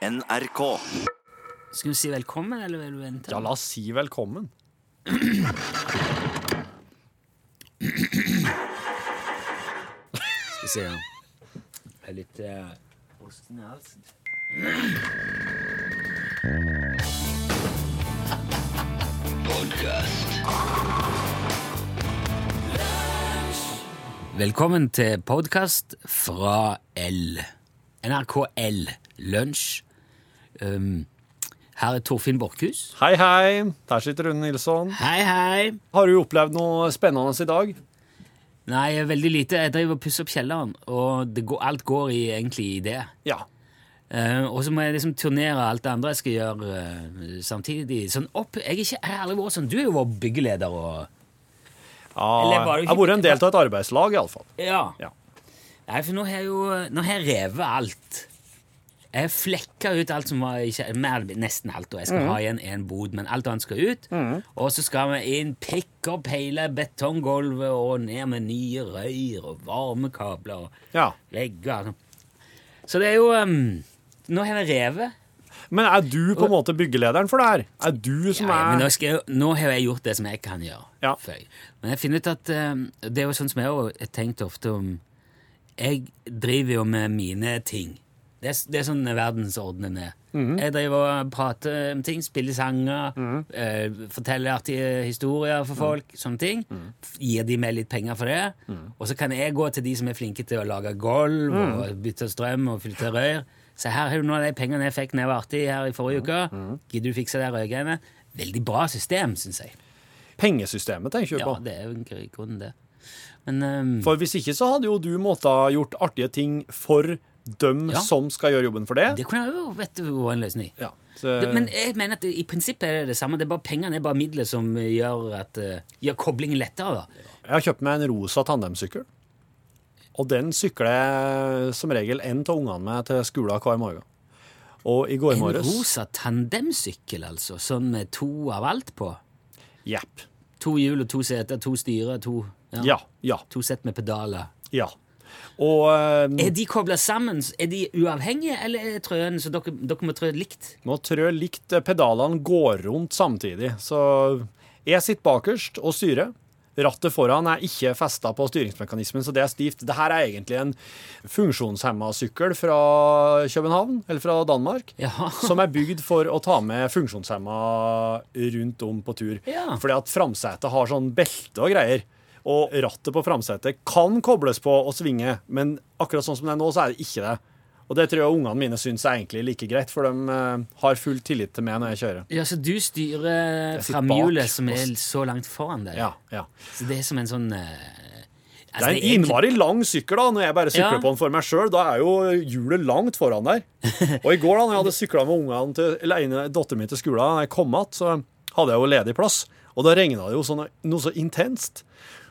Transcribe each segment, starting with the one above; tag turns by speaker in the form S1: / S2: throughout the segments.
S1: NRK.
S2: Skal vi si velkommen, eller vil du vente?
S3: Ja, la oss si velkommen.
S2: Skal vi se her. Det er litt osten i halsen. Velkommen til podkast fra L. NRK L. Lunsj. Um, her er Torfinn Borchhus.
S3: Hei, hei. Der sitter Rune Nilsson.
S2: Hei, hei.
S3: Har du opplevd noe spennende i dag?
S2: Nei, veldig lite. Jeg driver og pusser opp kjelleren, og det går, alt går i, egentlig i det.
S3: Ja.
S2: Uh, og så må jeg liksom turnere alt det andre jeg skal gjøre uh, samtidig. Sånn opp, jeg, er ikke, jeg har aldri vært sånn Du er jo vår byggeleder og
S3: ja jeg har vært en del av et arbeidslag, iallfall.
S2: Ja.
S3: Ja.
S2: Nei, for nå har jeg jo Nå har jeg revet alt. Jeg flekka ut alt som var ikke, mer, Nesten alt, og jeg skal ha igjen en bod, men alt annet skal ut. Og så skal vi inn, pikke opp hele betonggulvet og ned med nye røyr og varmekabler og
S3: Ja.
S2: vegger. Så det er jo um, Nå har jeg revet.
S3: Men er du på en måte byggelederen for det her? Er du som
S2: Ja, ja, men nå, jeg, nå har jeg gjort det som jeg kan gjøre.
S3: Ja.
S2: Men jeg finner ut at um, det er jo sånn som jeg har tenkt ofte om Jeg driver jo med mine ting. Det er, det er sånn verdensordenen er.
S3: Mhm.
S2: Jeg driver og prater om ting, spiller sanger, eh, forteller artige historier for folk.
S3: Mhm.
S2: sånne ting. Gir de meg litt penger for det. Og så kan jeg gå til de som er flinke til å lage gulv
S3: Mhm.
S2: og bytte strøm og fylle rør. Så her har du noen av de pengene jeg fikk når jeg var artig her i forrige uke.
S3: Mhm.
S2: Gidder du fikse de rødgreiene? Veldig bra system, syns jeg.
S3: pengesystemet, tenker du
S2: Ja, det er jo grunnen det. Men um...
S3: For hvis ikke så hadde jo du måttet gjort artige ting for dem
S2: Ja.
S3: som skal gjøre jobben for det.
S2: det kunne jo vært en løsning.
S3: Ja. Så,
S2: Det, men jeg mener at det, i prinsippet er det det samme. Det er bare Pengene er bare midler som gjør, at, eh, gjør koblingen lettere. da.
S3: jeg har kjøpt meg en rosa tandemsykkel. Og den sykler jeg som regel en av ungene med til skolen hver morgen. Og i går
S2: En
S3: morges En
S2: rosa tandemsykkel, altså. Sånn med to av alt på.
S3: Jepp.
S2: To hjul og to seter, to styre, to, ja,
S3: Ja. Ja.
S2: to sett med pedaler.
S3: Ja. Og eh,
S2: Er de kobla sammen? Er de uavhengige, eller er trøen så dere, dere må trø likt?
S3: må trø likt eh, pedalene går rundt samtidig. Så jeg sitter bakerst og styrer. Rattet foran er ikke festa på styringsmekanismen, så det er stivt. Dette er egentlig en funksjonshemma sykkel fra København, eller fra Danmark,
S2: ja.
S3: som er bygd for å ta med funksjonshemma rundt om på tur.
S2: Ja.
S3: Fordi at framsetet har sånn belte og greier. Og rattet på framsetet kan kobles på og svinge, men akkurat sånn som det er nå, så er det ikke det. Og det tror jeg ungene mine syns er egentlig like greit, for de eh, har full tillit til meg når jeg kjører.
S2: Ja, Så du styrer framhjulet som er så langt foran deg?
S3: Ja, ja.
S2: Så det er som en sånn Altså,
S3: Det er en
S2: egentlig-
S3: innmari lang sykkel da, når jeg bare sykler
S2: Ja.
S3: på den for meg sjøl. Da er jo hjulet langt foran der. Og i går da når jeg hadde sykla med ungene til, eller ene datteren min til skolen, da jeg kom igjen, så hadde jeg jo ledig plass. Og da regna det jo sånn, noe så intenst.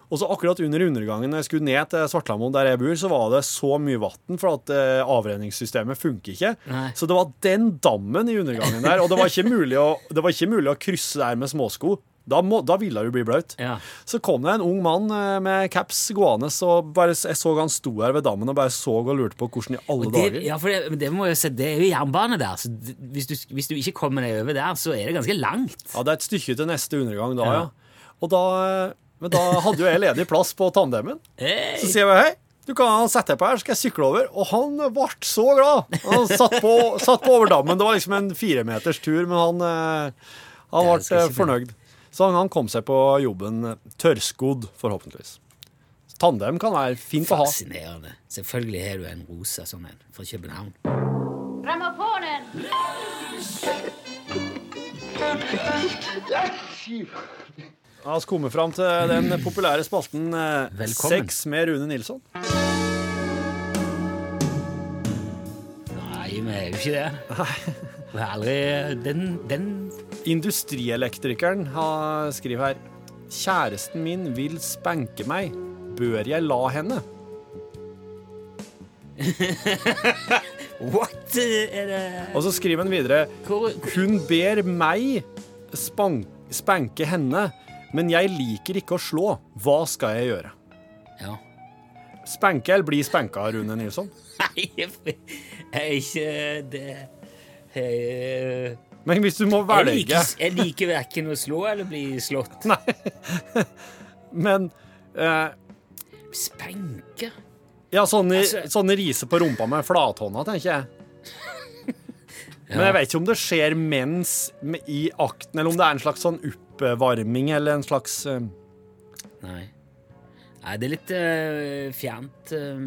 S3: Og så akkurat under undergangen når jeg skulle ned til Svartlamoen, der jeg bor, så var det så mye vann for at eh, avrenningssystemet funker ikke.
S2: Nei.
S3: Så det var den dammen i undergangen der, og det var ikke mulig å, det var ikke mulig å krysse der med småsko. Da, må, da ville du bli blaut.
S2: Ja.
S3: Så kom det en ung mann eh, med caps gående, og bare, jeg så han sto her ved dammen og bare så og lurte på hvordan i alle
S2: det,
S3: dager
S2: ja, for det, men det må jeg se, det er jo jernbane der, så hvis du, hvis du ikke kommer deg over der, så er det ganske langt.
S3: Ja, det er et stykke til neste undergang da,
S2: Ja.
S3: ja. Og da, eh, men da hadde jo jeg ledig plass på tandemen.
S2: Hey.
S3: Så sier jeg hei, du kan sette deg på her, så skal jeg sykle over. Og han ble så glad. Han satt på, satt på over dammen. Det var liksom en firemeters tur, men han, eh, han ble fornøyd. Så han- kom seg på jobben tørrskodd, forhåpentligvis. Tandem kan være fint å ha.
S2: Fascinerende. Selvfølgelig har du en rosa sånn en fra København.
S4: Grammofonen!
S3: La oss komme fram til den populære spalten eh,
S2: Velkommen.
S3: Sex med Rune Nilsson.
S2: Nei, vi er jo ikke det. Vi er aldri Den, den
S3: Industrielektrikeren har skriver her Kjæresten min vil spanke meg. Bør jeg la henne?
S2: What er det
S3: Og så skriver han videre
S2: Hvor,
S3: Hun ber meg span spanke henne, men jeg liker ikke å slå. Hva skal jeg gjøre?
S2: Ja.
S3: Spenke eller bli spenka, Rune Nilsson?
S2: Nei, jeg er ikke det Eh,
S3: Men hvis du må
S2: Jeg
S3: velge
S2: liker, jeg liker verken å slå eller bli slått. Nei.
S3: Men eh,
S2: Spenke?
S3: Ja, sånne,
S2: Altså-
S3: sånne riser på rumpa med flathånda, tenker jeg. Men jeg vet ikke om det skjer mens i akten, eller om det er en slags sånn oppvarming, eller en slags eh,
S2: Nei. Nei, det er litt uh, fjernt. eh,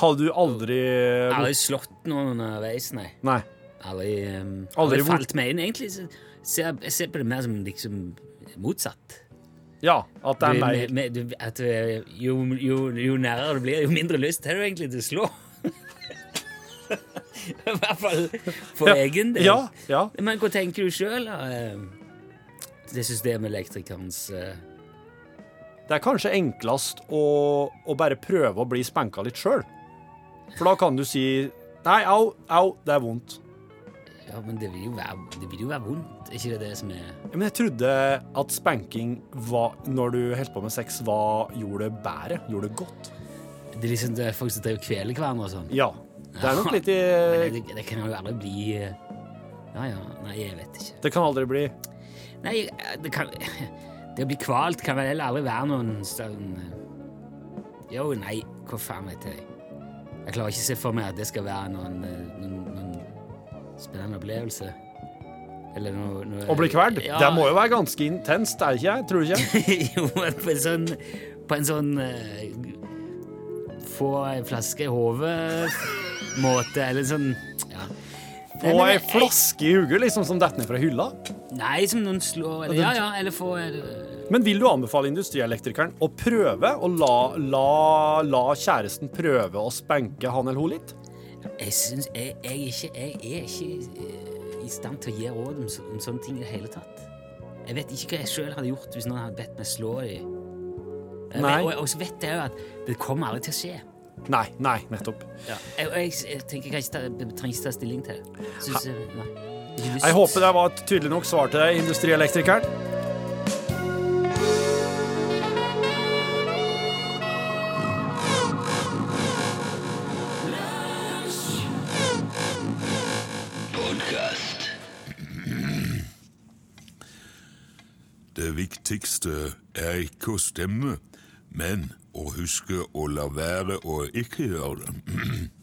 S3: Har du aldri
S2: jeg har aldri slått noen underveis, nei.
S3: Nei.
S2: Aldri, um,
S3: Aldri
S2: aldri falt meg inn. Egentlig så ser jeg, jeg ser på det mer som liksom motsatt.
S3: Ja, at det er mer
S2: med- med- du- at jo, jo, jo nærere du blir, jo mindre lyst har du egentlig til å slå. I hvert fall for egen del.
S3: Ja, ja.
S2: Men hva tenker du sjøl? Det systemelektrikerens uh,
S3: Det er kanskje enklest å, å bare prøve å bli spenka litt sjøl. For da kan du si Nei, au, au, det er vondt.
S2: Ja, men det vil jo være, det vil jo være vondt. Er ikke det det som er
S3: Men jeg trodde at spanking var, når du holdt på med sex, var, gjorde det bedre. Gjorde det godt.
S2: Det er liksom det er folk som driver kveler hverandre og sånn.
S3: Ja. Det er nok litt i
S2: det, det kan jo aldri bli eh, Ja ja, nei, jeg vet ikke.
S3: Det kan aldri bli
S2: Nei, det kan Det å bli kvalt kan vel heller aldri være noen sånn Jo, nei, hva faen vet jeg. Jeg klarer ikke å se for meg at det skal være noen, eh, noen, noen spennende opplevelse. Eller noe, noe
S3: Å bli kveld.
S2: Ja,
S3: Det må jo være ganske intenst, er det ikke? Tror du ikke?
S2: jo, på en sånn På en sånn uh, Få ei flaske i hodet-måte, eller sånn Ja. Nei,
S3: Få ei flaske i hodet, liksom, som detter ned fra hylla.
S2: Nei, som noen slår eller, Ja, ja, eller få eh,
S3: Men vil du anbefale industrielektrikeren å prøve å la, la, la kjæresten prøve å spenke han eller hun litt?
S2: Jeg syns jeg, jeg, ikke, jeg er ikke eh, i stand til å gi råd om, om sånne ting i det hele tatt. Jeg vet ikke hva jeg sjøl hadde gjort hvis noen hadde bedt meg slå dem. Og, og så vet jeg jo at det kommer aldri til å skje.
S3: Nei, nei, nettopp.
S2: Jeg, jeg, jeg tenker jeg trenger ikke ta stilling til det. Synes, jeg, nei.
S3: Jeg håper det var et tydelig nok svar til deg, industrielektrikeren.
S1: Det viktigste er ikke å stemme, men å huske å la være å ikke gjøre det.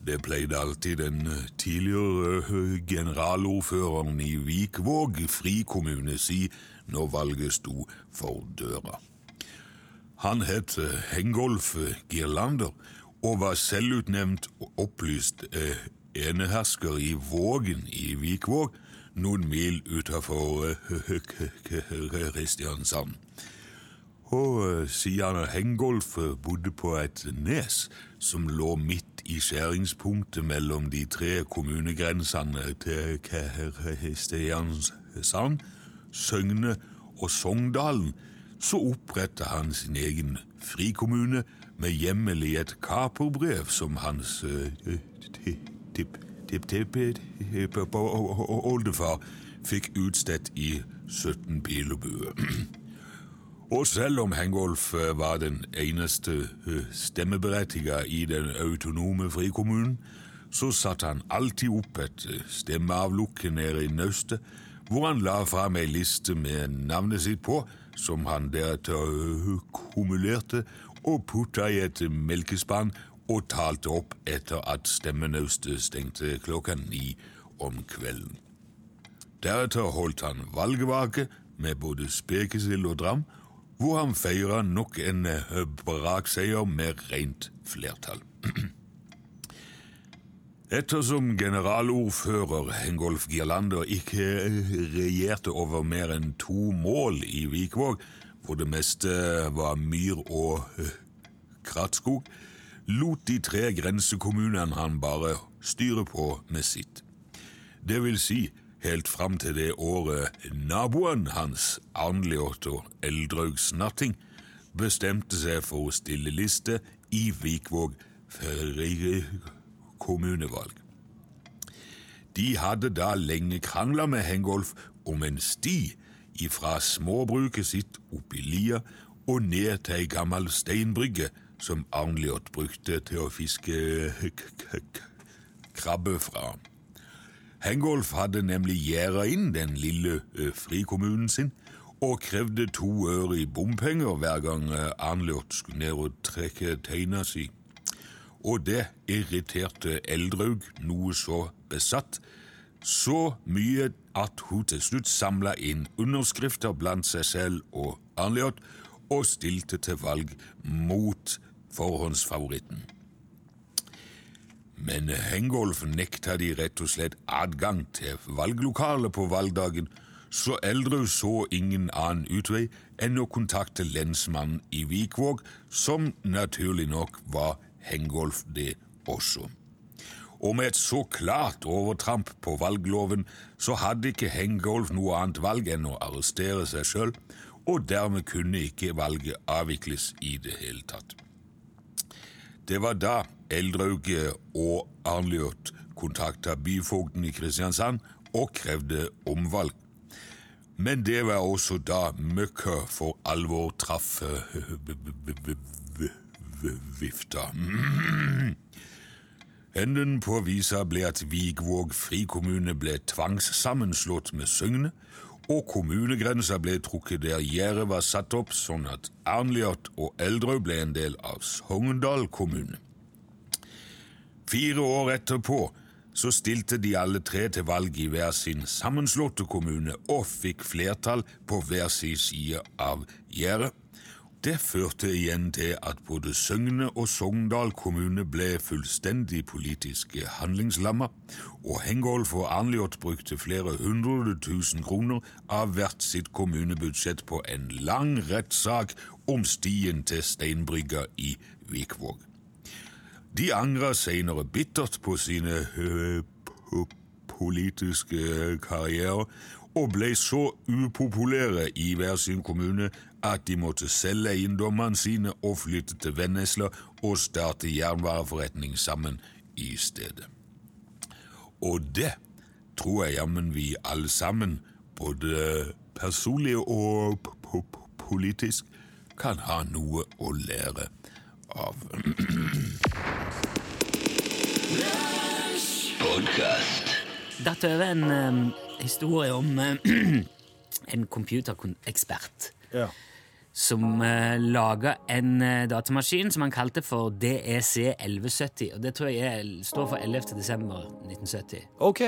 S1: Det pleide alltid den tidligere eh, generalordføreren i Vikvåg frikommune si når valget sto for døra. Han het eh, Hengolf Girlander og var selvutnevnt og opplyst eh, enehersker i Vågen i Vikvåg, noen mil utafor Kristiansand. Og Sian siden Hengolf eh, bodde på et nes som lå midt i skjæringspunktet mellom de tre kommunegrensene til Kristiansand, Søgne og Sogndalen, så opprettet han sin egen frikommune med hjemmel i et kaperbrev som hans eh, tipp-tipp-tipp-oldefar fikk utstedt i 17 pilebue. Og selv om Hengolf eh, var den eneste eh, stemmeberettiga i den autonome frikommunen, så satte han alltid opp et eh, stemmeavlukke nede i naustet, hvor han la fram ei liste med navnet sitt på, som han deretter kumulerte og putta i et melkespann og talte opp etter at stemmenaustet stengte klokka ni om kvelden. Deretter holdt han valgvake med både spekesild og dram, hvor han feira nok en eh, brakseier med rent flertall. Ettersom generalordfører Hengolf Girlander ikke eh, regjerte over mer enn to mål i Vikvåg, hvor det meste var myr og eh, krattskog, lot de tre grensekommunene han bare styre på med sitt. Det vil si helt fram til det året naboen hans, Arnljot og Eldrøg Snatting, bestemte seg for å stille liste i Vikvåg kommunevalg. De hadde da lenge krangla med Hengolf om en sti ifra småbruket sitt opp i lia og ned til ei gammel steinbrygge som Arnljot brukte til å fiske krabbe fra. Hengolf hadde nemlig gjerda inn den lille frikommunen sin og krevde to øre i bompenger hver gang Arnljot skulle ned og trekke teina si. Og det irriterte Eldraug noe så besatt, så mye at hun til slutt samla inn underskrifter blant seg selv og Arnljot og stilte til valg mot forhåndsfavoritten. Men Hengolf nekta de rett og slett adgang til valglokalet på valgdagen, så Eldrud så ingen annen utvei enn å kontakte lensmannen i Vikvåg, som naturlig nok var Hengolf det også. Og med et så klart overtramp på valgloven, så hadde ikke Hengolf noe annet valg enn å arrestere seg sjøl, og dermed kunne ikke valget avvikles i det hele tatt. Det var da Eldraug og Arnljot kontakta byfogden i Kristiansand og krevde omvalg. Men det var også da møkka for alvor traff eh, vifta. Enden på visa ble at Vigvåg frikommune ble tvangssammenslått med Søgne, og kommunegrensa ble trukket der gjerdet var satt opp, sånn at Arnljot og Eldrøy ble en del av Sogndal kommune. Fire år etterpå så stilte de alle tre til valg i hver sin sammenslåtte kommune og fikk flertall på hver sin side av gjerdet. Det førte igjen til at både Søgne og Sogndal kommune ble fullstendig politiske handlingslamma, og Hengolf og Arnljot brukte flere hundre tusen kroner av hvert sitt kommunebudsjett på en lang rettssak om stien til Steinbrygga i Vikvåg. De angra senere bittert på sine politiske karrierer og ble så upopulære i hver sin kommune at de måtte selge eiendommene sine og flytte til Vennesla og starte jernvareforretning sammen i stedet. Og det tror jeg jammen vi alle sammen, både personlig og politisk, kan ha noe å lære av.
S2: Datt over en um, historie om en computerekspert
S3: Ja.
S2: som uh, laga en uh, datamaskin som han kalte for DEC 1170. Og det tror jeg er, står for 11. desember 1970.
S3: Ok.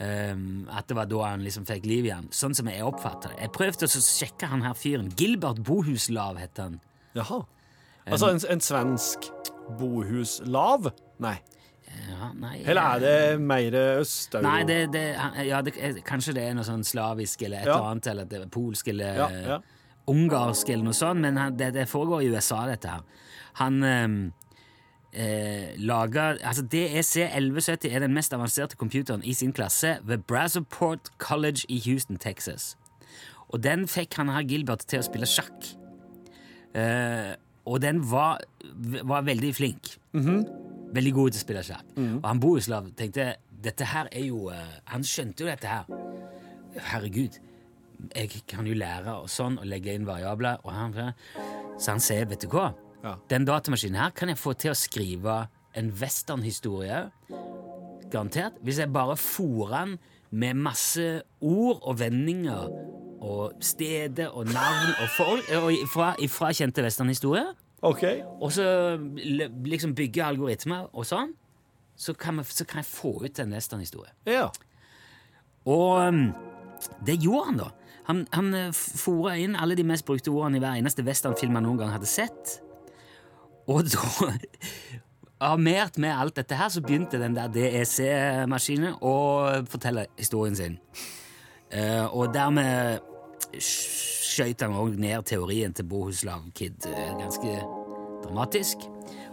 S2: Um, at det var da han liksom fikk liv igjen. Sånn som jeg oppfatter det. Jeg prøvde å sjekke han her fyren. Gilbert Bohuslav het han.
S3: Jaha. Altså en, en svensk bohuslav? Nei.
S2: Ja, nei,
S3: Eller er det mer øst?
S2: Nei, det, det, ja, det, er- kanskje det er noe sånn slavisk eller et
S3: Ja.
S2: eller annet, eller det polsk eller
S3: Ja,
S2: ungarsk eller noe sånt, men han, det, foregår i USA, dette her. Han eh, lager Altså, DEC 1170 er den mest avanserte computeren i sin klasse ved Brazzaport College i Houston, Texas. Og den fikk han her Gilbert til å spille sjakk. Eh, og den var, var veldig flink. Veldig god til å spille sjakk. Og han Bohuslav tenkte dette her er jo eh, Han skjønte jo dette her. Herregud, jeg kan jo lære og sånn og legge inn variabler. Og han, så han sier, vet du hva?
S3: Ja.
S2: Den datamaskinen her kan jeg få til å skrive en westernhistorie garantert, hvis jeg bare fòrer den med masse ord og vendinger og steder og navn og folk og ifra, ifra kjente westernhistorier,
S3: Ok.
S2: og så liksom bygge algoritmer og sånn, så kan, vi, så kan jeg få ut en westernhistorie.
S3: Ja.
S2: Og um, det gjorde han, da. Han, han eh, fora inn alle de mest brukte ordene i hver eneste westernfilm han noen gang hadde sett. Og da Armert med alt dette her, så begynte den der DEC-maskinen å fortelle historien sin. Uh, og dermed skjøt han òg ned teorien til Bohuslav Kid eh, ganske dramatisk.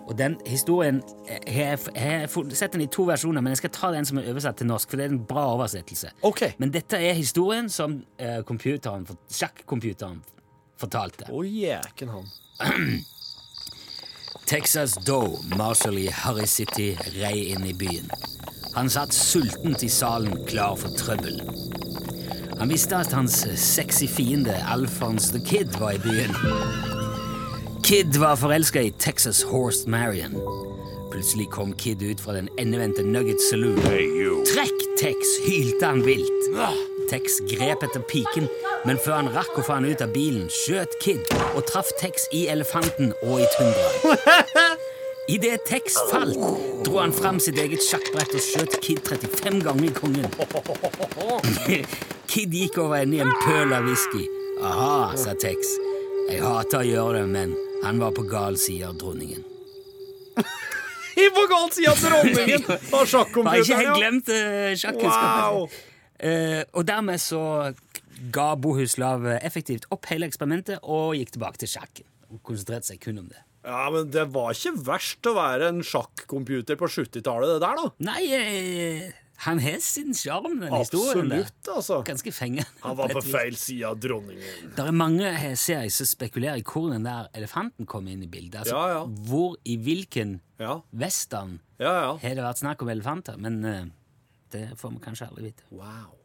S2: Og den historien eh, Jeg har- jeg har sett den i to versjoner, men jeg skal ta den som er oversatt til norsk, for det er en bra oversettelse.
S3: Okay.
S2: Men dette er historien som Sjakk-computeren sjakk-computeren fortalte.
S3: Å, jæken han.
S2: Texas Doe, Marshall i Harry City, rei inn i byen. Han satt sultent i salen, klar for trøbbel. Han visste at hans sexy fiende, Alphonse the Kid, var i byen. Kid var forelska i Texas Horse Marion. Plutselig kom Kid ut fra den endevendte Nugget Saloon. Trekk, Tex! hylte han vilt. Tex grep etter piken, men før han rakk å få han ut av bilen, skjøt Kid og traff Tex i elefanten og i tundraen. Idet Tex falt, dro han fram sitt eget sjakkbrett og skjøt Kid 35 ganger i kongen. Kid gikk over ende i en pøl av whisky. Aha, sa Tex. Jeg hater å gjøre det, men han var på gal side av dronningen.
S3: I på gal side av dronningen av
S2: Har ikke helt
S3: sjakkomputeren, ja.
S2: glemt uh, sjakkunnskapen.
S3: Wow.
S2: Uh, og dermed så ga Bohuslav effektivt opp hele eksperimentet og gikk tilbake til sjakken. Og konsentrerte seg kun om det.
S3: Ja, men det var ikke verst å være en sjakkomputer på 70-tallet, det der, da.
S2: Nei, eh, han har sin sjarm, den historien der.
S3: Absolutt, altså.
S2: Ganske fengende.
S3: Han var på feil side av dronningen.
S2: Det er mange heseier som spekulerer i hvor den der elefanten kom inn i bildet. Altså,
S3: Ja, ja.
S2: Hvor i hvilken
S3: Ja,
S2: western
S3: ja. ja.
S2: har det vært snakk om elefanter? Men uh, det får vi kanskje aldri vite.
S3: Wow.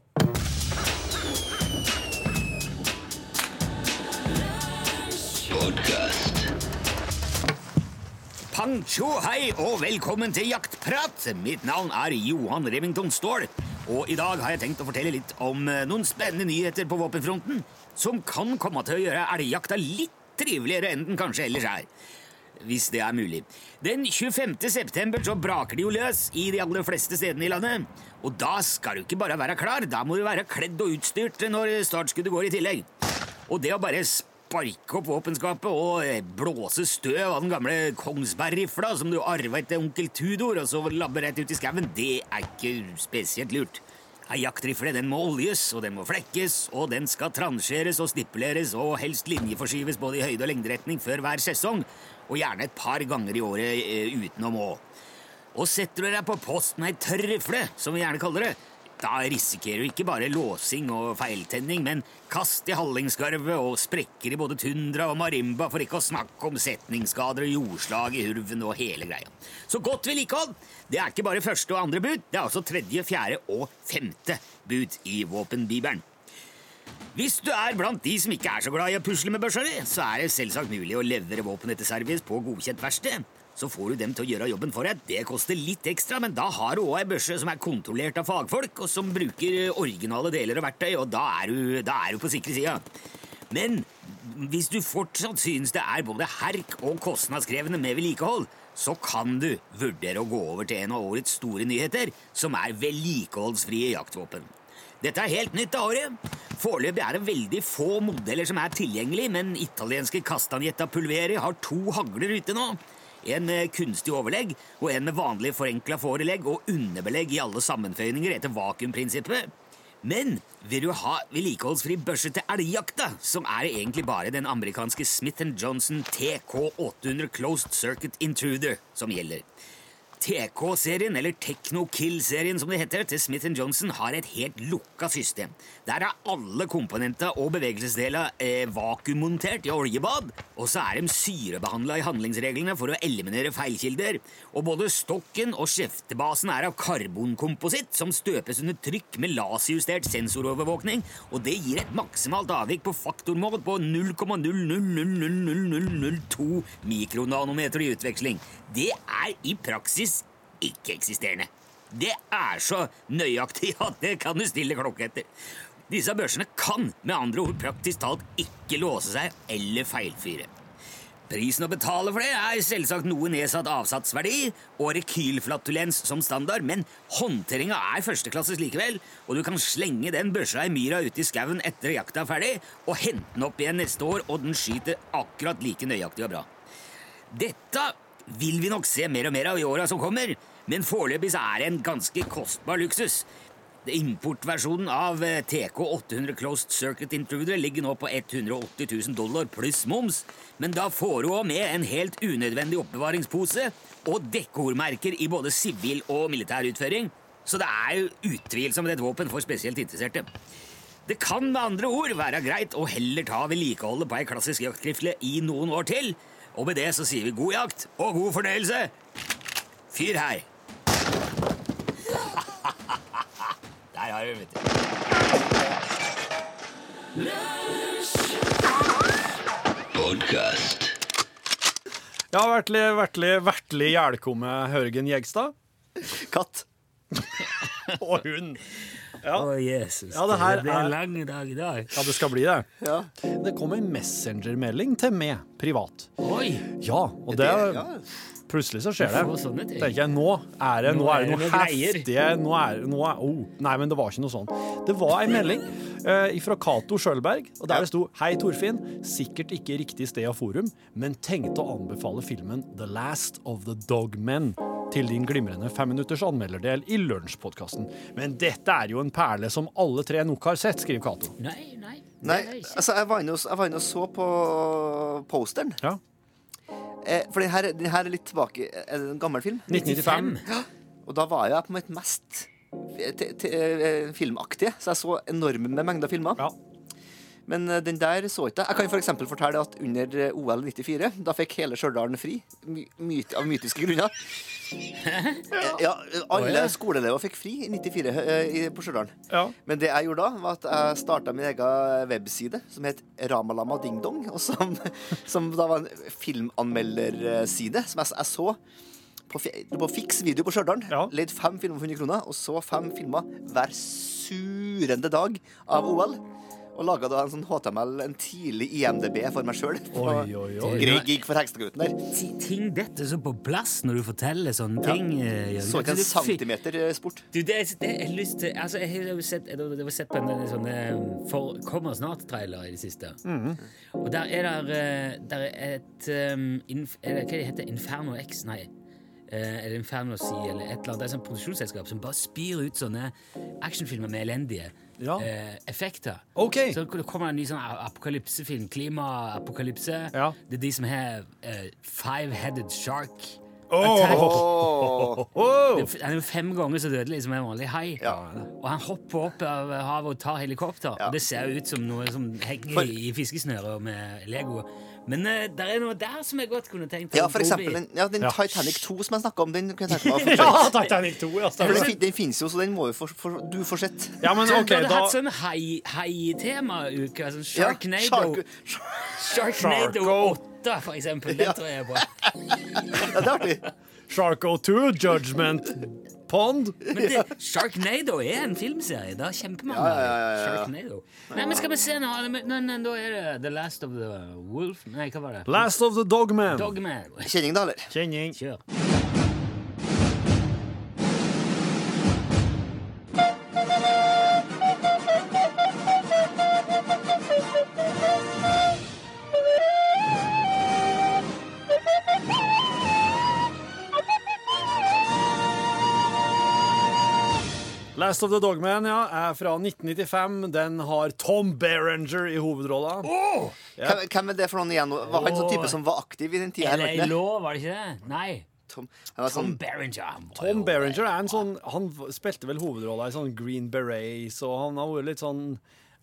S2: Pang tjo hei og velkommen til Jaktprat. Mitt navn er Johan Remington Ståhl. Og i dag har jeg tenkt å fortelle litt om eh, noen spennende nyheter på våpenfronten som kan komme til å gjøre elgjakta litt triveligere enn den kanskje ellers er. Hvis det er mulig. Den 25. september så braker de jo løs i de aller fleste stedene i landet. Og da skal du ikke bare være klar, da må du være kledd og utstyrt når startskuddet går i tillegg. Og det å bare sparke opp våpenskapet og eh, blåse støv av den gamle Kongsberg-rifla som du arva etter onkel Tudor, og så labbe rett ut i skauen, det er ikke spesielt lurt. Ei jaktrifle den må oljes, og den må flekkes, og den skal transjeres og stipuleres og helst linjeforskyves både i høyde- og lengderetning før hver sesong, og gjerne et par ganger i året eh, utenom òg. Og setter du deg på post med ei tørr rifle, som vi gjerne kaller det, da risikerer du ikke bare låsing og feiltenning, men kast i hallingskarvet og sprekker i både tundra og marimba, for ikke å snakke om setningsskader og jordslag i hurven og hele greia. Så godt vedlikehold! Det er ikke bare første og andre bud, det er også tredje, fjerde og femte bud i våpenbibelen. Hvis du er blant de som ikke er så glad i å pusle med børsa di, så er det selvsagt mulig å levere våpen etter service på godkjent verksted. Så får du dem til å gjøre jobben for deg. Det koster litt ekstra, men da har du òg ei børse som er kontrollert av fagfolk, og som bruker originale deler og verktøy, og da er du, da er du på sikre sida. Men hvis du fortsatt synes det er både herk og kostnadskrevende med vedlikehold, så kan du vurdere å gå over til en av årets store nyheter, som er vedlikeholdsfrie jaktvåpen. Dette er helt nytt av året. Foreløpig er det veldig få modeller som er tilgjengelig, men italienske Castagnetta Pulveri har to hagler ute nå. En med kunstig overlegg og en med vanlig forenkla forelegg og underbelegg i alle sammenføyninger etter vakuumprinsippet. Men vil du ha vedlikeholdsfri børse til elgjakta, som er egentlig bare den amerikanske Smith Johnson TK800 Closed Circuit Intruder som gjelder. TK-serien, eller Techno Kill-serien som det heter, til Smith Johnson har et helt lukka system. Der er alle komponenter og bevegelsesdeler eh, vakuummontert i oljebad, og så er de syrebehandla i handlingsreglene for å eliminere feilkilder. Og både stokken og skjeftebasen er av karbonkompositt som støpes under trykk med laserjustert sensorovervåkning, og det gir et maksimalt avvik på faktormål på 0,0000002 mikronanometer i utveksling. Det er i praksis ikke-eksisterende. Det er så nøyaktig at det kan du stille klokke etter. Disse børsene kan med andre ord praktisk talt ikke låse seg eller feilfyre. Prisen å betale for det er selvsagt noe nedsatt avsatsverdi og rekylflatulens som standard, men håndteringa er førsteklasses likevel, og du kan slenge den børsa i myra ute i skauen etter jakta er ferdig, og hente den opp igjen neste år, og den skyter akkurat like nøyaktig og bra. Dette vil vi nok se mer og mer av i åra som kommer, men foreløpig er det en ganske kostbar luksus. Importversjonen av eh, TK800 Closed Circuit Intruder ligger nå på 180 000 dollar pluss moms, men da får du òg med en helt unødvendig oppbevaringspose og dekkordmerker i både sivil og militær utføring, så det er jo utvilsomt et våpen for spesielt interesserte. Det kan med andre ord være greit å heller ta vedlikeholdet på ei klassisk jaktrifle i noen år til, og med det så sier vi god jakt og god fornøyelse. Fyr her. Der har du det, vet du.
S3: Ja, hjertelig, hjertelig, hjertelig hjelkomme, Hørgen Jegstad.
S5: Katt.
S3: Og hund. Ja.
S2: Å, Jesus.
S3: Ja, det her
S2: blir
S3: er-
S2: en lang dag i dag.
S3: ja, det skal bli det.
S5: Ja.
S3: Det kom en Messenger-melding til meg privat.
S2: Oi!
S3: Ja, og det
S5: ja.
S3: Plutselig så skjer det.
S2: Hvorfor?
S3: Tenker jeg, nå er det, nå er det noe
S2: noe
S3: heftige nå er, nå er, oh, Nei, men det var ikke noe sånn. Det var en melding uh, fra Cato Sjølberg, og der det sto Hei, Torfinn. Sikkert ikke riktig sted og forum, men tenkte å anbefale filmen The Last of the Dogmen til din glimrende femminutters anmelderdel i Lunsjpodkasten. Men dette er jo en perle som alle tre nok har sett, skriver Cato.
S2: Nei, nei.
S5: nei.
S2: Nei,
S5: altså, jeg var inne og så på posteren.
S3: Ja.
S5: Eh, for den her, den her er litt tilbake Er det en gammel film?
S3: 1995.
S5: Og da var jeg på mitt mest eh, filmaktige, så jeg så enorme mengder filmer.
S3: Ja.
S5: Men eh, den der så ikke jeg. Jeg kan for eksempel fortelle at under eh, OL 94, da fikk hele Stjørdal fri. My myt, av mytiske grunner. Eh, Ja, alle skoleelever fikk fri i 94 eh, i- på Stjørdal.
S3: Ja.
S5: Men det jeg gjorde da, var at jeg starta min egen webside som het Ramalama Ding Dong. Og som, som da var en filmanmelderside som jeg, jeg så på, på Fiks video på Stjørdal.
S3: Ja.
S5: Leid fem filmer for 100 kroner, og så fem filmer hver surende dag av OL. Og laga da en sånn HTML, en tidlig IMDb for meg sjøl. Grei gig for Hekstadgutten der.
S2: Ting detter så på plass når du forteller sånne ting. eh,
S5: Så ikke en centimeter eh, sport.
S2: Du, det, det, jeg har lyst til Altså, jeg har jo sett, jeg har sett på en del sånne for, Kommer snart-trailer i det siste. Og der er der, eh, der er et um, inf, er det, Hva det heter Inferno X? Nei. Uh, eller Inferno Si, eller et eller annet. Det er et sånt produksjonsselskap som bare spyr ut sånne actionfilmer med elendige
S3: Ja.
S2: eh, effekter.
S3: Okay.
S2: Så det kommer en ny sånn apokalypsefilm. Klimaapokalypse.
S3: Ja.
S2: Det er de som har eh, Five-Headed Shark.
S3: Åh.
S2: Attack.
S3: Wow.
S2: Det er jo fem ganger så dødelig som en vanlig hai.
S5: Ja.
S2: Og han hopper opp av havet og tar helikopter.
S5: Ja.
S2: Og det ser ut som noe som henger
S5: For-
S2: i fiskesnøret med Lego. Men uh, det er noe der som jeg godt kunne tenkt
S5: Ja, for eksempel den, ja, den
S3: Ja.
S5: Titanic 2 som jeg snakka om, den kunne jeg tenke meg å
S3: Ja. Titanic 2, ja. Stemmer
S5: den,
S3: det.
S5: den finnes jo, så den må jo for, for, du få sett.
S3: Ja, men
S2: Så
S3: da...
S2: du hadde hatt sånn hai- hai-tema-uke. Sånn
S5: Ja,
S2: Sharknado.
S5: Shark-
S2: Sharknado
S3: Sharko.
S2: 8, for eksempel. Den
S5: Ja.
S2: tror jeg på.
S5: Ja, det er artig.
S3: Sharko 2, Judgment Pond.
S2: Men det, Sharknado er en filmserie. Det er kjempemange
S5: Ja, ja, ja.
S2: Sharknado. Nei, men skal vi se nå nei, nei, nei, Da er det The Last of the Wolf Nei, hva var det?
S3: Last of the Dogman.
S2: Dogman.
S5: Kjenning, da, eller?
S3: Kjenning.
S2: Kjør.
S3: Last of the Dogman ja, er fra 1995. Den har Tom Berenger i hovedrolla.
S5: Hvem, hvem er det for noen igjen? Var han sånn type som var aktiv i den tida?
S2: LA
S5: var?
S2: Law, var det ikke det? Nei.
S5: Tom, han
S2: Tom
S5: sånn,
S2: Berenger.
S3: Tom Berenger er en sånn Han spilte vel hovedrolla i sånn Green Berets, og han har vært litt sånn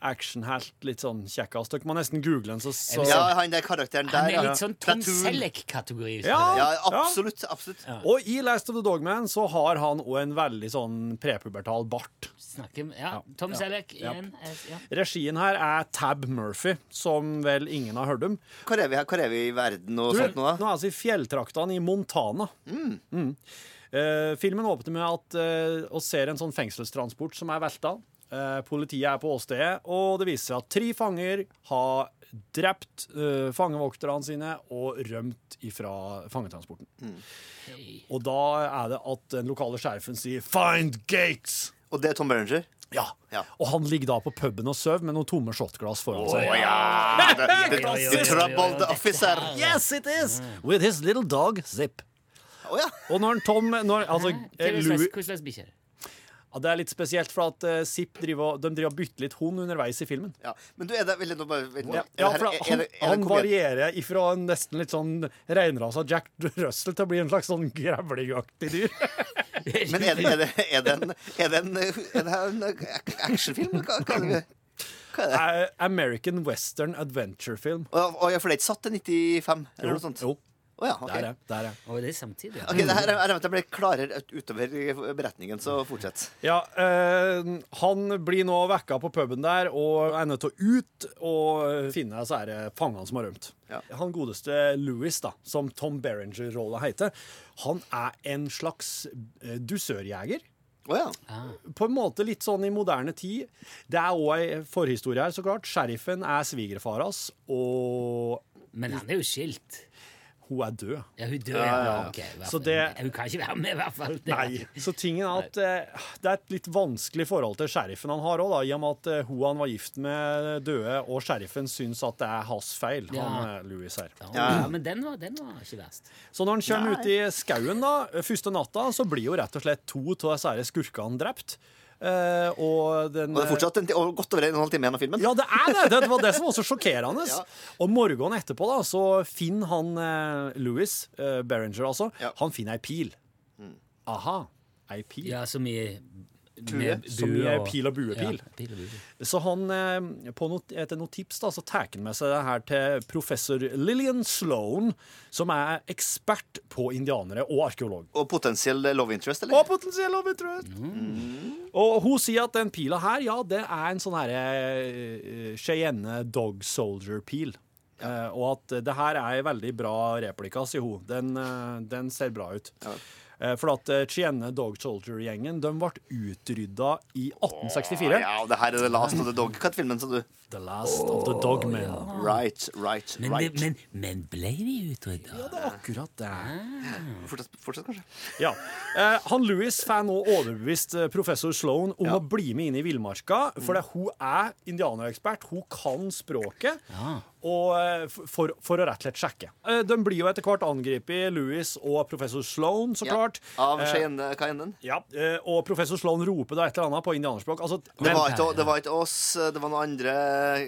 S3: actionhelt, litt sånn kjekkas. Dere må nesten google den, så, så
S5: ja, han der karakteren
S2: Han er litt sånn Tom Selleck-kategori.
S3: Ja.
S5: Ja, absolutt. absolutt.
S3: Og i Last of the Dogman så har han òg en veldig sånn prepubertal bart.
S2: Snakker, ja, Tom Selleck igjen. eh, Ja.
S3: Regien her er Tab Murphy, som vel ingen har hørt om.
S5: Hvor er vi, her? Hvor er vi i verden og
S3: Du,
S5: sånt nå,
S3: nå er vi i fjelltraktene i Montana. Mm. Eh, filmen åpner med at uh, oss ser en sånn fengselstransport som er velta. Eh, politiet er på åstedet, og det viser seg at tre fanger har drept uh, fangevokterne sine og rømt ifra fangetransporten.
S2: Hey.
S3: Og da er det at den lokale sheriffen sier 'Find Gates'.
S5: Og det er Tom Berenger?
S3: Ja.
S5: Ja.
S3: Og han ligger da på puben og sover med noen tomme shotglass foran seg.
S5: ja! The, the, the troubled officer.
S3: Yes, it is! With his little dog, Zip.
S5: Oh, ja.
S3: Og når Tom når, altså,
S2: Hva
S3: eh, Louis, ja, Det er litt spesielt, for at uh, Zip driver, og- de driver og bytter litt hund underveis i filmen.
S5: ja. Men du, er det Vil jeg nå bare vent,
S3: Ja,
S5: ja,
S3: for
S5: han, er det- er
S3: han varierer ifra en nesten litt sånn reinrasa Jack Russell til å bli en slags sånn grevlingaktig dyr.
S5: Men er det, er det, er det en, er det en, er det en actionfilm? Hva, hva er det?
S3: Eh, American Western Adventure-film.
S5: Og, og ja, for det er ikke satt til 95? Eller noe sånt?
S3: Jo.
S5: Å ja, okay.
S3: Der er der er
S2: Og det er samtidig.
S5: Ok, det her, er at det ble klarere utover beretningen, så fortsett.
S3: Ja, eh, han blir nå vekka på puben der og er nødt til å ut og finne så er det fangene som har rømt.
S5: Ja.
S3: Han godeste Louis, da, som Tom Berenger-rolla heter, han er en slags eh, dusørjeger.
S5: Oh, ja.
S3: På en måte litt sånn i moderne tid. Det er òg ei forhistorie her, så klart. Sheriffen er svigerfar hans, og
S2: Men han er jo skilt.
S3: Hun er død.
S2: Ja, hun dør, ja. ok, i
S3: Så det-
S2: Hun kan ikke være med, i hvert fall. Det-
S3: Nei. Så tingen er at eh, det er et litt vanskelig forhold til sheriffen han har òg, i og med at eh, hun han var gift med, døde, og sheriffen syns at det er hans feil,
S2: Ja.
S3: han eh, Louis her.
S2: Ja, men den var, den var ikke verst.
S3: Så når han kommer ut i skauen da, første natta, så blir jo rett og slett to av disse skurkene drept. Eh, og den
S5: Og det er fortsatt en, og godt over en og en halv time igjen av filmen.
S3: Ja, det er det! Det var det som var så sjokkerende.
S5: Ja.
S3: Og morgenen etterpå da, så finner han eh, Louis, eh, Berenger altså,
S5: Ja.
S3: han finner ei pil. Aha, ei pil.
S2: Ja, som i
S5: Tue.
S3: Som i pil og buepil.
S2: Ja, pil og bue.
S3: Så han, eh, på noe, etter noen tips da, så tar han med seg det her til professor Lillian Sloan, som er ekspert på indianere og arkeolog.
S5: Og potensiell love interest, eller?
S3: Og potensiell love interest. Mm. Og hun sier at den pila her, ja, det er en sånn herre uh, Cheyenne Dog Soldier-pil. Eh, og at det her er ei veldig bra replika, sier hun. Den, eh, den ser bra ut. Eh, for at Chienne Dog Soldier-gjengen de ble utrydda i 1864.
S5: Ja, og det her er The Last of the Dogcat-filmen, sa du.
S3: The Last of the Dogmen.
S5: Right, right,
S2: Men,
S5: right.
S2: men, men ble de utrydda?
S3: Ja, det er akkurat det.
S5: Fortsett, fortsett, kanskje.
S3: Ja. Eh, han Louis får nå overbevist eh, professor Sloan om
S5: Ja.
S3: å bli med inn i villmarka, for det, hun er indianerekspert, hun kan språket, og, eh, for, for å rett og slett sjekke. Eh, de blir jo etter hvert angrepet, Louis og professor Sloan, så
S5: Ja.
S3: klart.
S5: Av
S3: Eh,
S5: Cheyenne Cayenne.
S3: ja, og professor Sloan roper da et eller annet på indianerspråk. Altså,
S5: Det var, ikke, det var ikke oss, det var noen andre.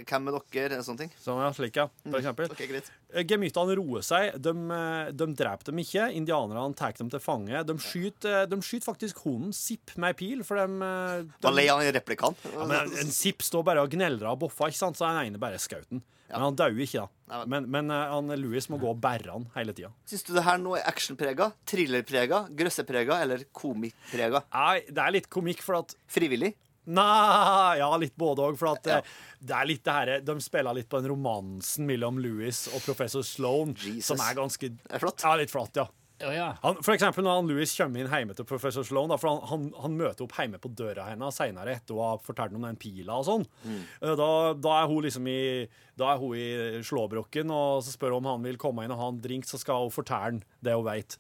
S5: Hvem er dere? Sånne ting.
S3: sånn, ja, slik, ja, for eksempel.
S5: Ok, greit.
S3: Eh, Gemyttene roer seg. De, eh, de dreper dem ikke. Indianerne tar dem til fange. De skyter, de skyter faktisk hunden Zipp med ei pil, for de, eh, de
S5: lei av den replikken.
S3: Ja, men en Zipp står bare og gneldrer og boffer, ikke sant? så den ene bare skjøt den. Men han dauer ikke, da. Men, men eh, han, Louis må gå og bære han hele tida.
S5: Syns du det her nå er actionprega, thrillerprega, grøsseprega eller komikkprega?
S3: Nei, det er litt komikk, for at
S5: Frivillig?
S3: Nei, ja, litt både òg. For at
S5: Ja.
S3: eh, det er litt det her, de spiller litt på den romansen mellom Louis og professor Sloan,
S5: Jesus.
S3: som er ganske
S5: Det er flott.
S3: Ja, litt flott, ja.
S2: Oh, ja.
S3: Han, for eksempel når han Louis kommer inn hjemme til professor Sloan, da, for han, han, han møter opp hjemme på døra hennes senere etter å ha fortalt om den pila og sånn. Mm. Da, da er hun liksom i Da er hun i slåbroken, og så spør hun om han vil komme inn og ha en drink, så skal hun fortelle det hun vet.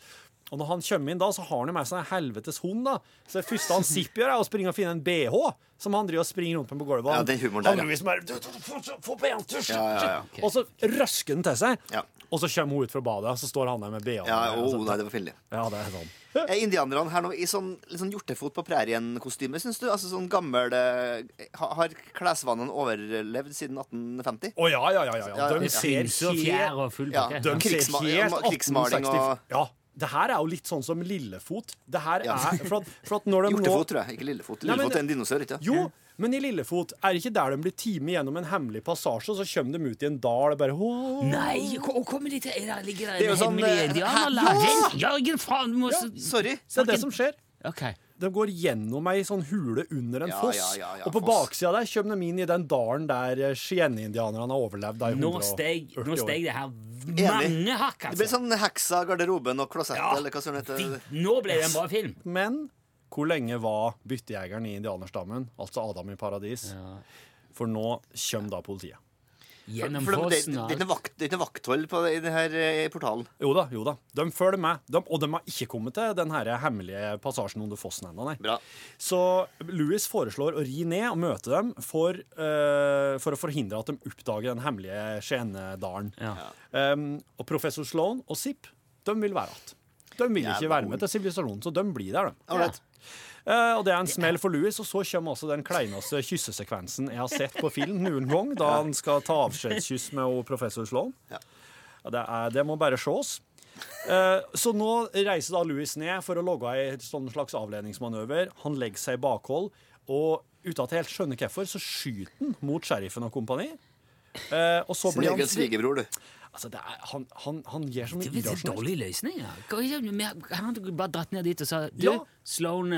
S3: Og når han kommer inn da, så har han jo med seg en helvetes hund, da. Så det første han Zipp gjør, er å springe og finne en BH, som han driver og springer rundt med på gulvet.
S5: Ja,
S3: det
S5: er humoren der, ja.
S3: Louis bare «Du, du, du, Få til
S5: Ja, ja, ja.
S3: Og så røsker den til seg,
S5: Ja.
S3: og så kommer hun ut fra badet, så står han der med BH-en.
S5: Ja,
S3: og
S5: å,
S3: så-
S5: nei, det var fillig.
S3: ja, det er sånn.
S5: Er indianerne her nå i sånn, litt sånn hjortefot på prærien-kostyme, syns du? Altså sånn gammel eh, ha- Har klesvanene overlevd siden 1850?
S3: Å ja, ja, ja. ja, ja. De ser
S2: og
S3: helt,
S2: full
S5: Ja, krigsmaling og-
S3: Ja. Det her er jo litt sånn som Lillefot. Det her
S5: Ja.
S3: er For at, for at når de nå
S5: Hjortefot, tror jeg. Ikke Lillefot.
S3: Nei, men-
S5: Lillefot er en dinosaur, ikke
S3: Jo, men i Lillefot er det ikke der de blir timet gjennom en hemmelig passasje, og så kommer de ut i en dal og bare «Åh».
S2: Nei, og kommer de til? Der ligger
S5: Det
S2: en
S5: sånn,
S2: hemmelig sånn? Jørgen, faen, du må
S3: Ja.
S5: Sorry.
S3: Det er det som skjer.
S2: OK.
S3: De går gjennom ei sånn hule under en
S5: Ja,
S3: foss,
S5: ja, ja, ja,
S3: og på baksida der kommer de inn i den dalen der Cheyenne-indianerne har overlevd
S2: Nå
S3: 140
S2: steg, nå steg det her mange hakk,
S5: Det blir
S2: altså.
S5: sånn heksa, garderoben og klosett,
S2: Ja,
S5: eller hva sånn heter.
S2: de- Nå ble det en bra film.
S3: Men hvor lenge var byttejegeren i indianerstammen, altså Adam i paradis? For nå kommer da politiet.
S2: Gjennom
S5: For for det, er ikke vakt, er vakthold på det, i denne eh, portalen.
S3: Jo da, jo da. De følger med. De, og de har ikke kommet til den hemmelige passasjen under fossen ennå, nei.
S5: Bra.
S3: Så Louis foreslår å ri ned og møte dem for, uh, for å forhindre at de oppdager den hemmelige Skienedalen.
S2: Ja.
S3: Um, og professor Sloan og Zipp, de vil være igjen. De vil ikke være med til sivilisasjonen, så de blir der, de.
S5: Alright.
S3: Eh, og det er en smell for Louis, og så kommer også den kleineste kyssesekvensen jeg har sett på film noen gang, da han skal ta avskjedskyss med professor Sloan. Det, er, det må bare ses. Eh, så nå reiser da Louis ned for å logge ei sånn slags avledningsmanøver. Han legger seg i bakhold, og uten at jeg helt skjønner hvorfor, så skyter han mot sheriffen og kompani. Eh, og så
S5: Sin
S3: blir han
S5: egen svigerbror, du.
S3: Altså, det er, han, han, han gir så mye
S2: Det er en dårlig løsning. Ja. Han hadde bare dratt ned dit og sa Du,
S3: Ja.
S2: Sloan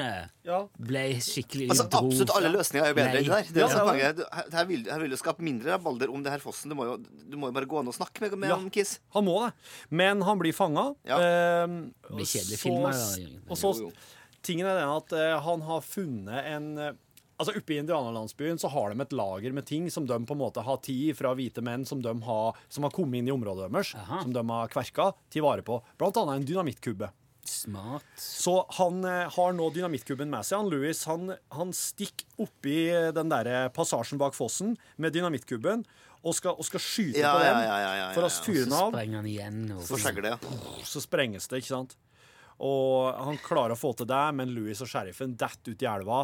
S3: Ja.
S2: ble skikkelig
S5: Altså,
S2: dro
S5: absolutt alle løsninger er jo bedre enn det der. Det er
S3: Ja.
S5: Du- her- vil, her vil du skape mindre rabalder om det her fossen. Du må jo, du må jo bare gå an og snakke med, med
S3: Ja.
S5: han Kiss.
S3: Han må det. Men han blir fanga.
S5: Ja.
S3: Eh,
S2: Det blir kjedelig
S3: så- Og så. Tingen er den at eh, han har funnet en eh, Altså Oppe i indianerlandsbyen så har de et lager med ting som de på en måte har tid fra hvite menn som, de har, som har kommet inn i området deres,
S2: Aha.
S3: som de har kverka til vare på. Blant annet en dynamittkubbe.
S2: Smart.
S3: Så han eh, har nå dynamittkubben med seg. Han Louis han, han stikker oppi den der passasjen bak fossen med dynamittkubben og skal, og skal skyte
S5: Ja,
S3: på
S5: ja,
S3: den
S5: ja, ja, ja,
S3: for å fyre den
S2: Så
S3: av.
S2: sprenger han igjen. Og
S5: Så.
S3: Så sprenges det, ikke sant? Og han klarer å få til det, men Louis og sheriffen detter ut i elva.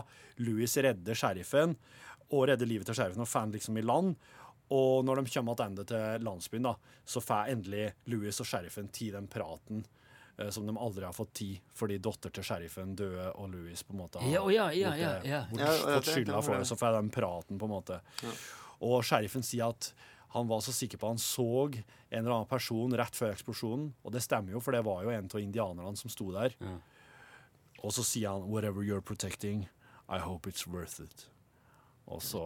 S3: Louis redder sheriffen og redder livet til sheriffen og får liksom i land. Og når de kommer tilbake til landsbyen, da, så får endelig Louis og sheriffen tid den praten eh, som de aldri har fått tid fordi datter til sheriffen døde, og Louis på en måte har
S2: Ja, ja, ja, ja,
S3: eh,
S2: ja.
S3: bort-
S5: Ja, ja,
S3: fått skylda for det. Så får de praten, på en måte. Og sheriffen sier at han var så sikker på han så en eller annen person rett før eksplosjonen. Og det stemmer jo, for det var jo en av indianerne som sto der.
S2: Ja.
S3: Og så sier han 'Whatever you're protecting, I hope it's worth it'. Og så,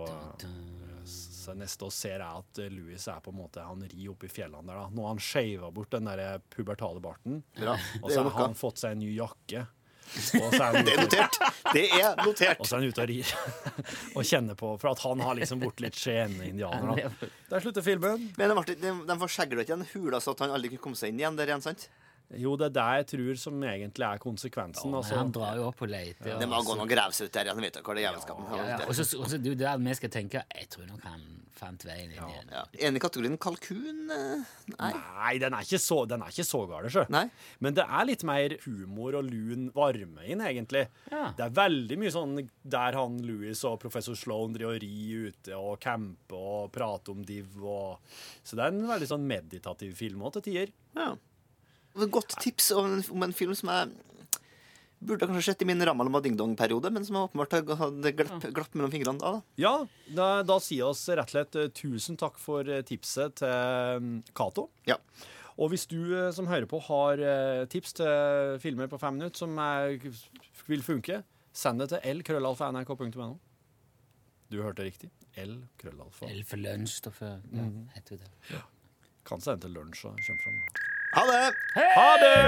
S3: så neste år ser jeg at eh, Louis er på en måte Han rir opp i fjellene der. da. Nå har han shava bort den der pubertale barten.
S5: Ja,
S3: Og så har han fått seg en ny jakke. Og så er han
S5: Det er notert! Det er notert!
S3: og så er han ute og rir. og kjenner på For at han har liksom Bort litt skjene-indianer. da. Der slutter filmen.
S5: Men Martin, de, de får ikke igjen hula så at han aldri kunne komme seg inn igjen. Det er igjen, sant?
S3: Jo, det er det jeg tror som egentlig er konsekvensen.
S2: Ja,
S3: altså.
S2: han drar jo opp og leter.
S5: Det må gå noen og ut der han Vet hva det er jævelskapen
S2: Ja, ja. Og så det er jo der vi skal tenke Jeg tror nok han fant veien inn igjen.
S5: ja. Enig i kategorien kalkun? eh, Nei.
S3: Nei, den er ikke så, den er ikke så gal, sjø. Men det er litt mer humor og lun varme inn, egentlig.
S2: Ja.
S3: Det er veldig mye sånn der han Louis og professor Sloan driver og rir ute og camper og prater om div og Så det er en veldig sånn meditativ film òg, til tider.
S5: Ja. Et godt tips om en, om en film som jeg burde kanskje sett i min Ramalama Ding Dong-periode, men som jeg åpenbart hadde glapp, glapp mellom fingrene da. da.
S3: Ja, da, da sier oss rett og slett eh, tusen takk for eh, tipset til mm, Cato.
S5: Ja.
S3: Og hvis du eh, som hører på har tips til filmer på fem minutter som er, vil funke, send det til l-krøllalfa.nrk.no. Du hørte riktig. L-krøllalfa.
S2: L for lunsj, da. For, ja, heter det.
S3: Kan sende til lunsj og kommer fram.
S5: Ha det! Hei!
S3: Ha det!